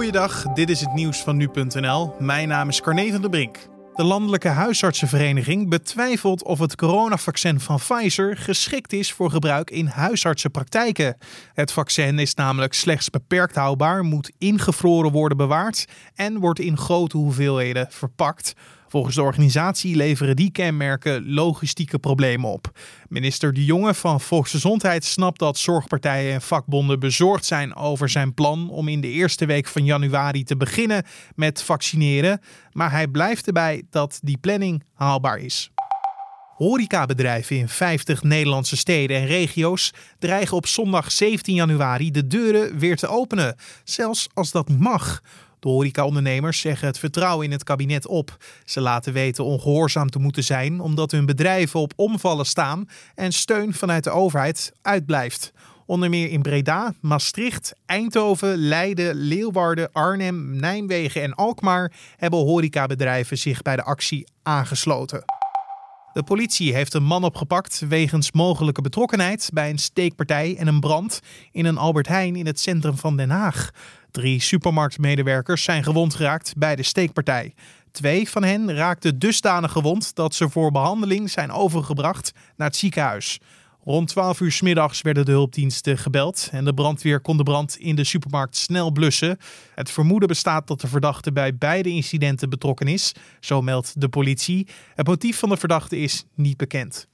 Goeiedag, dit is het nieuws van nu.nl. Mijn naam is Carne van der Brink. De Landelijke Huisartsenvereniging betwijfelt of het coronavaccin van Pfizer geschikt is voor gebruik in huisartsenpraktijken. Het vaccin is namelijk slechts beperkt houdbaar, moet ingevroren worden bewaard en wordt in grote hoeveelheden verpakt. Volgens de organisatie leveren die kenmerken logistieke problemen op. Minister De Jonge van Volksgezondheid snapt dat zorgpartijen en vakbonden bezorgd zijn over zijn plan om in de eerste week van januari te beginnen met vaccineren. Maar hij blijft erbij dat die planning haalbaar is. Horecabedrijven in 50 Nederlandse steden en regio's dreigen op zondag 17 januari de deuren weer te openen, zelfs als dat mag. De horecaondernemers zeggen het vertrouwen in het kabinet op. Ze laten weten ongehoorzaam te moeten zijn omdat hun bedrijven op omvallen staan en steun vanuit de overheid uitblijft. Onder meer in Breda, Maastricht, Eindhoven, Leiden, Leeuwarden, Arnhem, Nijmegen en Alkmaar hebben horecabedrijven zich bij de actie aangesloten. De politie heeft een man opgepakt wegens mogelijke betrokkenheid bij een steekpartij en een brand in een Albert Heijn in het centrum van Den Haag. Drie supermarktmedewerkers zijn gewond geraakt bij de steekpartij. Twee van hen raakten dusdanig gewond dat ze voor behandeling zijn overgebracht naar het ziekenhuis. Rond 12 uur s middags werden de hulpdiensten gebeld en de brandweer kon de brand in de supermarkt snel blussen. Het vermoeden bestaat dat de verdachte bij beide incidenten betrokken is, zo meldt de politie. Het motief van de verdachte is niet bekend.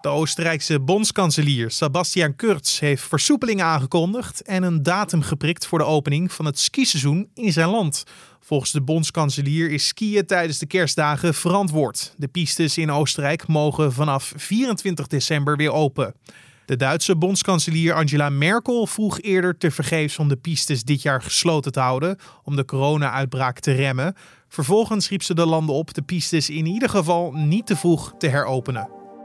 De Oostenrijkse bondskanselier Sebastian Kurz heeft versoepelingen aangekondigd en een datum geprikt voor de opening van het skiseizoen in zijn land. Volgens de bondskanselier is skiën tijdens de kerstdagen verantwoord. De pistes in Oostenrijk mogen vanaf 24 december weer open. De Duitse bondskanselier Angela Merkel vroeg eerder tevergeefs om de pistes dit jaar gesloten te houden om de corona-uitbraak te remmen. Vervolgens riep ze de landen op de pistes in ieder geval niet te vroeg te heropenen.